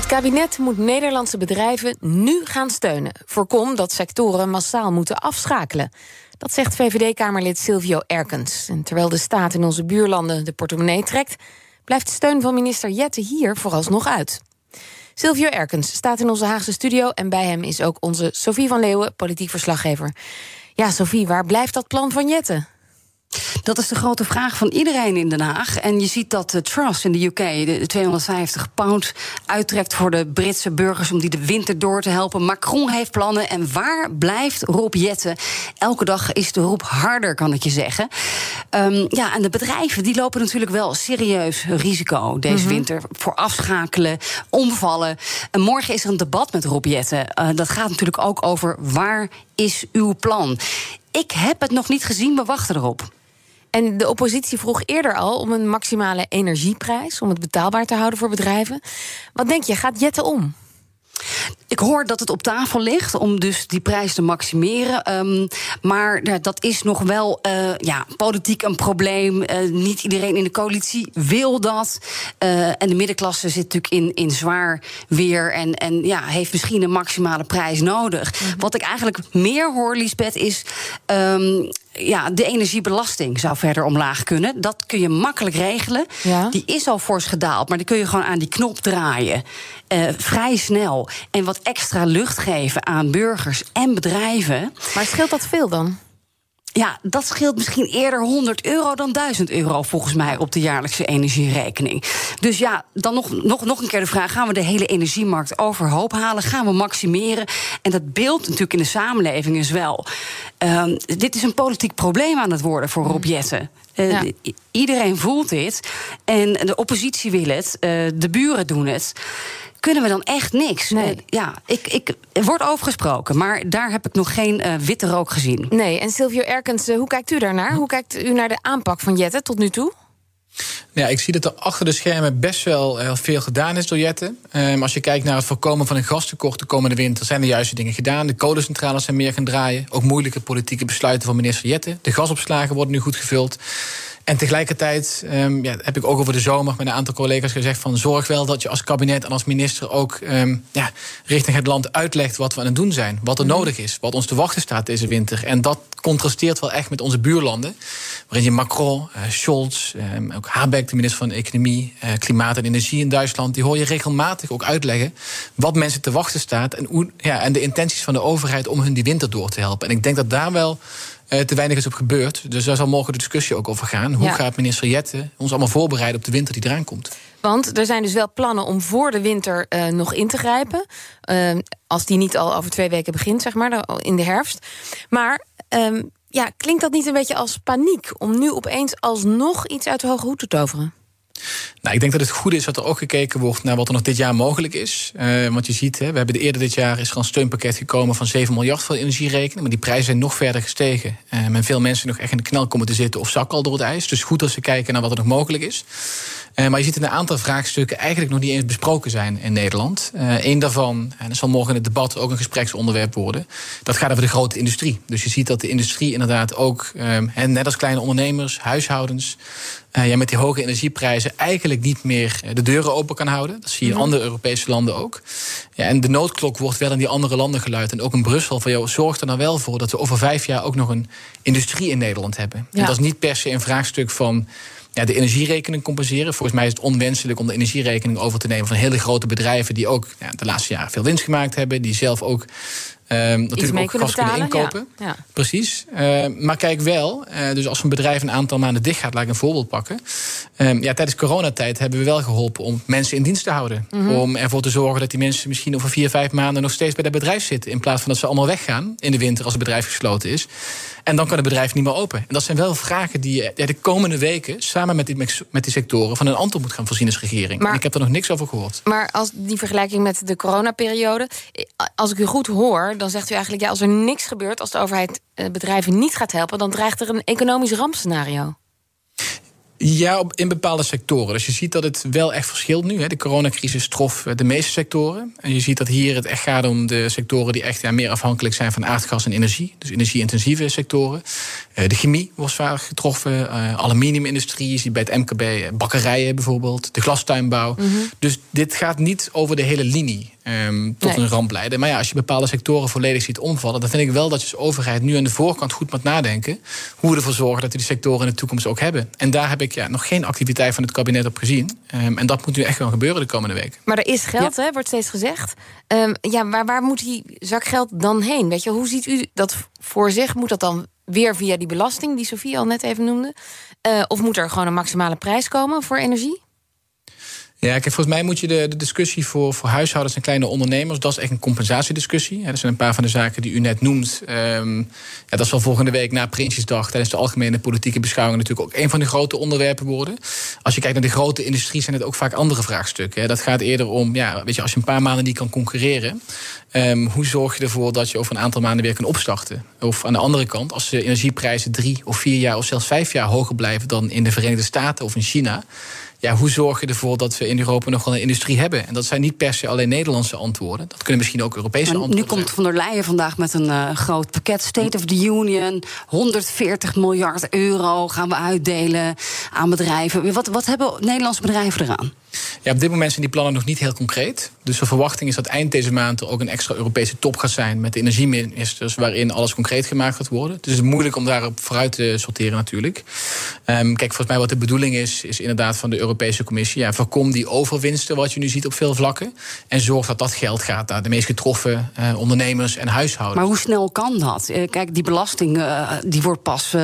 Het kabinet moet Nederlandse bedrijven nu gaan steunen. Voorkom dat sectoren massaal moeten afschakelen. Dat zegt VVD-Kamerlid Silvio Erkens. En terwijl de staat in onze buurlanden de portemonnee trekt, blijft de steun van minister Jette hier vooralsnog uit. Silvio Erkens staat in onze Haagse studio en bij hem is ook onze Sophie van Leeuwen, politiek verslaggever. Ja, Sophie, waar blijft dat plan van Jette? Dat is de grote vraag van iedereen in Den Haag. En je ziet dat de Trust in de UK de 250 pound uittrekt voor de Britse burgers om die de winter door te helpen. Macron heeft plannen. En waar blijft Rob Jetten? Elke dag is de roep harder, kan ik je zeggen. Um, ja, en de bedrijven die lopen natuurlijk wel serieus risico deze winter. Voor afschakelen, omvallen. En morgen is er een debat met Rob Jetten. Uh, dat gaat natuurlijk ook over waar is uw plan? Ik heb het nog niet gezien, we wachten erop. En de oppositie vroeg eerder al om een maximale energieprijs... om het betaalbaar te houden voor bedrijven. Wat denk je, gaat Jette om? Ik hoor dat het op tafel ligt om dus die prijs te maximeren. Um, maar dat is nog wel uh, ja, politiek een probleem. Uh, niet iedereen in de coalitie wil dat. Uh, en de middenklasse zit natuurlijk in, in zwaar weer. En, en ja, heeft misschien een maximale prijs nodig. Mm -hmm. Wat ik eigenlijk meer hoor, Lisbeth, is. Um, ja, de energiebelasting zou verder omlaag kunnen. Dat kun je makkelijk regelen. Ja. Die is al fors gedaald, maar die kun je gewoon aan die knop draaien. Uh, vrij snel. En wat extra lucht geven aan burgers en bedrijven. Maar scheelt dat veel dan? Ja, dat scheelt misschien eerder 100 euro dan 1000 euro volgens mij op de jaarlijkse energierekening. Dus ja, dan nog, nog, nog een keer de vraag: gaan we de hele energiemarkt overhoop halen? Gaan we maximeren? En dat beeld natuurlijk in de samenleving is wel. Uh, dit is een politiek probleem aan het worden voor Rob Jetten. Uh, ja. Iedereen voelt dit. En de oppositie wil het, uh, de buren doen het kunnen we dan echt niks. Nee. Uh, ja, ik, ik, er wordt over gesproken, maar daar heb ik nog geen uh, witte rook gezien. Nee, en Silvio Erkens, uh, hoe kijkt u daarnaar? Hoe kijkt u naar de aanpak van Jette tot nu toe? Ja, ik zie dat er achter de schermen best wel heel veel gedaan is door Jette. Um, als je kijkt naar het voorkomen van een gastekort de komende winter, zijn de juiste dingen gedaan. De kolencentrales zijn meer gaan draaien. Ook moeilijke politieke besluiten van minister Jette. De gasopslagen worden nu goed gevuld. En tegelijkertijd um, ja, heb ik ook over de zomer met een aantal collega's gezegd: van zorg wel dat je als kabinet en als minister ook um, ja, richting het land uitlegt wat we aan het doen zijn. Wat er mm. nodig is, wat ons te wachten staat deze winter. En dat contrasteert wel echt met onze buurlanden. Waarin je Macron, uh, Scholz, um, ook Habeck, de minister van Economie, uh, Klimaat en Energie in Duitsland, die hoor je regelmatig ook uitleggen wat mensen te wachten staat. En, hoe, ja, en de intenties van de overheid om hun die winter door te helpen. En ik denk dat daar wel te weinig is op gebeurd. Dus daar zal morgen de discussie ook over gaan. Hoe ja. gaat minister Jette ons allemaal voorbereiden op de winter die eraan komt? Want er zijn dus wel plannen om voor de winter uh, nog in te grijpen. Uh, als die niet al over twee weken begint, zeg maar, in de herfst. Maar um, ja, klinkt dat niet een beetje als paniek om nu opeens alsnog iets uit de hoge hoed te toveren? Nou, ik denk dat het goed is dat er ook gekeken wordt naar wat er nog dit jaar mogelijk is. Uh, want je ziet, hè, we hebben eerder dit jaar is er een steunpakket gekomen van 7 miljard voor de energierekening. Maar die prijzen zijn nog verder gestegen. Uh, en veel mensen nog echt in de knel komen te zitten of zakken al door het ijs. Dus goed dat ze kijken naar wat er nog mogelijk is. Uh, maar je ziet in een aantal vraagstukken eigenlijk nog niet eens besproken zijn in Nederland. Eén daarvan, en dat zal morgen in het debat ook een gespreksonderwerp worden. Dat gaat over de grote industrie. Dus je ziet dat de industrie inderdaad ook, en net als kleine ondernemers, huishoudens, ja, met die hoge energieprijzen eigenlijk niet meer de deuren open kan houden. Dat zie je in andere Europese landen ook. Ja, en de noodklok wordt wel in die andere landen geluid. En ook in Brussel van, joh, zorg er nou wel voor dat we over vijf jaar ook nog een industrie in Nederland hebben. Ja. En dat is niet per se een vraagstuk van ja, de energierekening compenseren. Volgens mij is het onwenselijk om de energierekening over te nemen van hele grote bedrijven die ook ja, de laatste jaren veel winst gemaakt hebben, die zelf ook natuurlijk ook gas kunnen inkopen. Ja, ja. Precies. Uh, maar kijk wel, uh, dus als een bedrijf een aantal maanden dicht gaat, laat ik een voorbeeld pakken. Um, ja, tijdens coronatijd hebben we wel geholpen om mensen in dienst te houden. Mm -hmm. Om ervoor te zorgen dat die mensen misschien over vier, vijf maanden nog steeds bij dat bedrijf zitten. In plaats van dat ze allemaal weggaan in de winter als het bedrijf gesloten is. En dan kan het bedrijf niet meer open. En dat zijn wel vragen die je de komende weken samen met die, met die sectoren van een antwoord moet gaan voorzien als regering. Maar, ik heb er nog niks over gehoord. Maar als die vergelijking met de coronaperiode, als ik u goed hoor, dan zegt u eigenlijk... ja, als er niks gebeurt, als de overheid eh, bedrijven niet gaat helpen... dan dreigt er een economisch rampscenario. Ja, in bepaalde sectoren. Dus je ziet dat het wel echt verschilt nu. De coronacrisis trof eh, de meeste sectoren. En je ziet dat hier het echt gaat om de sectoren die echt ja, meer afhankelijk zijn van aardgas en energie. Dus energie-intensieve sectoren. Uh, de chemie was vaak getroffen. Aluminiumindustrie, je ziet bij het MKB bakkerijen bijvoorbeeld. De glastuinbouw. Mm -hmm. Dus dit gaat niet over de hele linie. Um, tot nee. een ramp leiden. Maar ja, als je bepaalde sectoren volledig ziet omvallen, dan vind ik wel dat je als overheid nu aan de voorkant goed moet nadenken hoe we ervoor zorgen dat we die sectoren in de toekomst ook hebben. En daar heb ik ja, nog geen activiteit van het kabinet op gezien. Um, en dat moet nu echt gaan gebeuren de komende weken. Maar er is geld, ja. hè, wordt steeds gezegd. Um, ja, maar waar moet die zak geld dan heen? Weet je, hoe ziet u dat voor zich? Moet dat dan weer via die belasting die Sofie al net even noemde? Uh, of moet er gewoon een maximale prijs komen voor energie? Ja, kijk, volgens mij moet je de, de discussie voor, voor huishoudens en kleine ondernemers, dat is echt een compensatiediscussie. Ja, dat zijn een paar van de zaken die u net noemt. Um, ja, dat zal volgende week na Prinsjesdag tijdens de algemene politieke beschouwing natuurlijk ook een van de grote onderwerpen worden. Als je kijkt naar de grote industrie, zijn het ook vaak andere vraagstukken. Dat gaat eerder om, ja, weet je, als je een paar maanden niet kan concurreren, um, hoe zorg je ervoor dat je over een aantal maanden weer kan opstarten? Of aan de andere kant, als de energieprijzen drie of vier jaar of zelfs vijf jaar hoger blijven dan in de Verenigde Staten of in China ja, hoe zorg je ervoor dat we in Europa nog wel een industrie hebben? En dat zijn niet per se alleen Nederlandse antwoorden. Dat kunnen misschien ook Europese maar antwoorden Nu komt Van der Leyen vandaag met een uh, groot pakket. State of the Union. 140 miljard euro gaan we uitdelen aan bedrijven. Wat, wat hebben Nederlandse bedrijven eraan? Ja, op dit moment zijn die plannen nog niet heel concreet. Dus de verwachting is dat eind deze maand er ook een extra Europese top gaat zijn met de energieministers, waarin alles concreet gemaakt gaat worden. Dus het is moeilijk om daarop vooruit te sorteren natuurlijk. Um, kijk, volgens mij wat de bedoeling is, is inderdaad van de Europese Commissie. Ja, voorkom die overwinsten wat je nu ziet op veel vlakken. En zorg dat dat geld gaat naar de meest getroffen uh, ondernemers en huishoudens. Maar hoe snel kan dat? Uh, kijk, die belasting uh, die wordt pas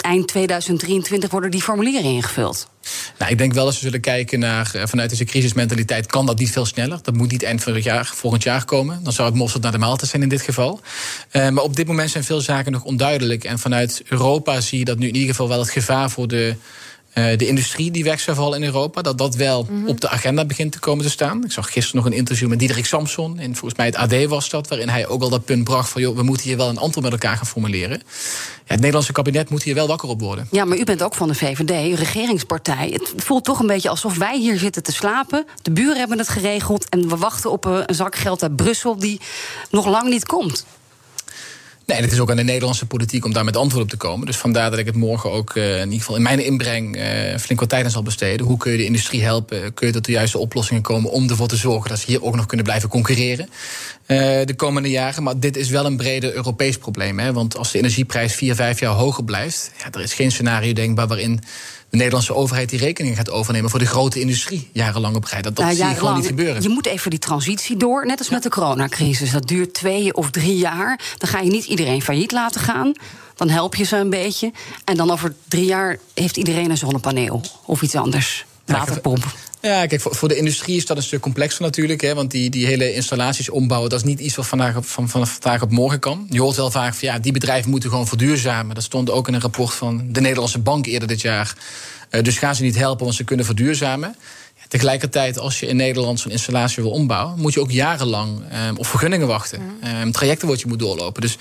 eind 2023 worden die formulieren ingevuld. Nou, ik denk wel dat ze zullen kijken naar vanuit deze crisismentaliteit kan dat niet veel sneller. Dat moet niet eind van het jaar, volgend jaar komen. Dan zou het mosterd naar de maaltijd zijn in dit geval. Uh, maar op dit moment zijn veel zaken nog onduidelijk. En vanuit Europa zie je dat nu in ieder geval wel het gevaar voor de uh, de industrie die weg zou vallen in Europa, dat dat wel mm -hmm. op de agenda begint te komen te staan. Ik zag gisteren nog een interview met Diederik Samson. En volgens mij het AD was dat, waarin hij ook al dat punt bracht van joh, we moeten hier wel een antwoord met elkaar gaan formuleren. Het Nederlandse kabinet moet hier wel wakker op worden. Ja, maar u bent ook van de VVD, regeringspartij. Het voelt toch een beetje alsof wij hier zitten te slapen. De buren hebben het geregeld en we wachten op een zak geld uit Brussel die nog lang niet komt. Nee, het is ook aan de Nederlandse politiek om daar met antwoord op te komen. Dus vandaar dat ik het morgen ook uh, in ieder geval in mijn inbreng uh, flink wat tijd aan zal besteden. Hoe kun je de industrie helpen? Kun je tot de juiste oplossingen komen om ervoor te zorgen dat ze hier ook nog kunnen blijven concurreren uh, de komende jaren? Maar dit is wel een breder Europees probleem. Hè? Want als de energieprijs vier, vijf jaar hoger blijft, ja, er is geen scenario denkbaar waarin de Nederlandse overheid die rekening gaat overnemen voor de grote industrie jarenlang op. Dat, dat nou, zie je gewoon niet gebeuren. Je moet even die transitie door, net als ja. met de coronacrisis. Dat duurt twee of drie jaar. Dan ga je niet iedereen failliet laten gaan. Dan help je ze een beetje. En dan over drie jaar heeft iedereen een zonnepaneel of iets anders. Waterpomp. Ja, kijk, voor, de industrie is dat een stuk complexer natuurlijk. Hè, want die, die hele installaties ombouwen, dat is niet iets wat vandaag op, van, van vandaag op morgen kan. Je hoort wel vaak van ja, die bedrijven moeten gewoon verduurzamen. Dat stond ook in een rapport van de Nederlandse Bank eerder dit jaar. Uh, dus gaan ze niet helpen, want ze kunnen verduurzamen. Ja, tegelijkertijd, als je in Nederland zo'n installatie wil ombouwen, moet je ook jarenlang um, op vergunningen wachten. Um, trajecten wat je moet doorlopen. Dus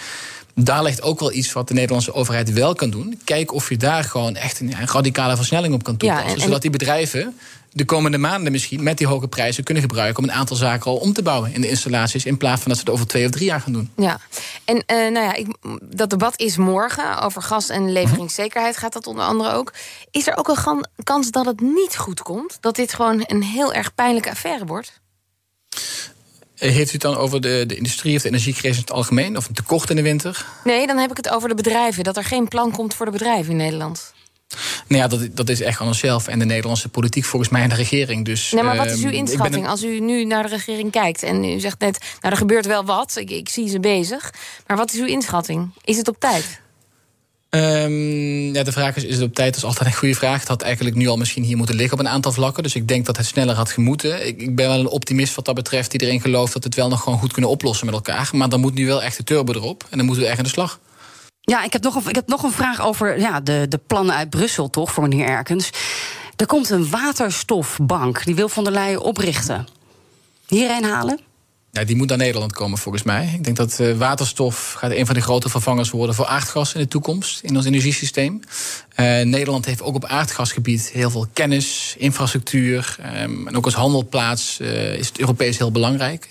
daar ligt ook wel iets wat de Nederlandse overheid wel kan doen. Kijk of je daar gewoon echt een, een radicale versnelling op kan toepassen. Ja, en, en... Zodat die bedrijven de komende maanden misschien met die hoge prijzen kunnen gebruiken om een aantal zaken al om te bouwen in de installaties. In plaats van dat ze het over twee of drie jaar gaan doen. Ja, en uh, nou ja, ik, dat debat is morgen. Over gas- en leveringszekerheid gaat dat onder andere ook. Is er ook een kans dat het niet goed komt? Dat dit gewoon een heel erg pijnlijke affaire wordt? Heeft u het dan over de, de industrie of de energiecrisis in het algemeen? Of een tekort in de winter? Nee, dan heb ik het over de bedrijven. Dat er geen plan komt voor de bedrijven in Nederland. Nou ja, dat, dat is echt aan onszelf en de Nederlandse politiek, volgens mij en de regering. Dus, nee, maar wat is uw inschatting een... als u nu naar de regering kijkt? En u zegt net, nou, er gebeurt wel wat, ik, ik zie ze bezig. Maar wat is uw inschatting? Is het op tijd? Um, ja, de vraag is, is het op tijd? Dat is altijd een goede vraag. Het had eigenlijk nu al misschien hier moeten liggen op een aantal vlakken. Dus ik denk dat het sneller had gemoeten. Ik, ik ben wel een optimist wat dat betreft. Iedereen gelooft dat we het wel nog gewoon goed kunnen oplossen met elkaar. Maar dan moet nu wel echt de turbo erop. En dan moeten we echt aan de slag. Ja, ik heb nog ik heb nog een vraag over ja, de, de plannen uit Brussel, toch, voor meneer Erkens. Er komt een waterstofbank, die wil von der Leyen oprichten. Hierheen halen? Ja, die moet naar Nederland komen volgens mij. Ik denk dat uh, waterstof gaat een van de grote vervangers worden voor aardgas in de toekomst in ons energiesysteem. Uh, Nederland heeft ook op aardgasgebied heel veel kennis, infrastructuur. Um, en ook als handelplaats uh, is het Europees heel belangrijk.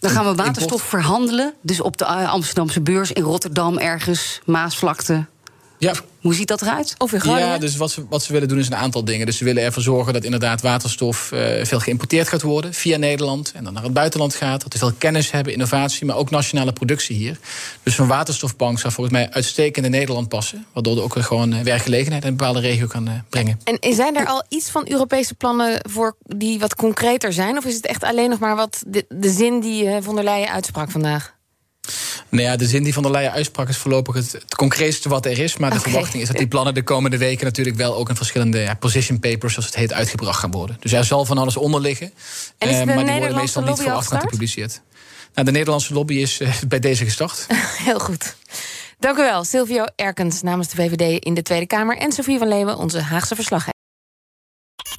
Dan gaan we waterstof verhandelen. Dus op de Amsterdamse beurs in Rotterdam ergens, Maasvlakte. Ja. Hoe ziet dat eruit? Of in Ja, dus wat ze, wat ze willen doen is een aantal dingen. Dus ze willen ervoor zorgen dat inderdaad waterstof uh, veel geïmporteerd gaat worden via Nederland en dan naar het buitenland gaat. Dat we veel kennis hebben, innovatie, maar ook nationale productie hier. Dus zo'n waterstofbank zou volgens mij uitstekend in Nederland passen. Waardoor er ook gewoon werkgelegenheid in een bepaalde regio kan uh, brengen. En zijn er al iets van Europese plannen voor die wat concreter zijn? Of is het echt alleen nog maar wat de, de zin die uh, von der Leyen uitsprak vandaag? Nou ja, de zin die van der Leyen uitsprak is voorlopig het, het concreetste wat er is. Maar de verwachting is dat die plannen de komende weken natuurlijk wel ook in verschillende ja, position papers, zoals het heet, uitgebracht gaan worden. Dus er zal van alles onder liggen. En is uh, maar die worden meestal niet voorafgaand gepubliceerd. Nou, de Nederlandse lobby is uh, bij deze gestart. Heel goed. Dank u wel, Silvio Erkens namens de VVD in de Tweede Kamer en Sofie van Leeuwen, onze Haagse verslaggever.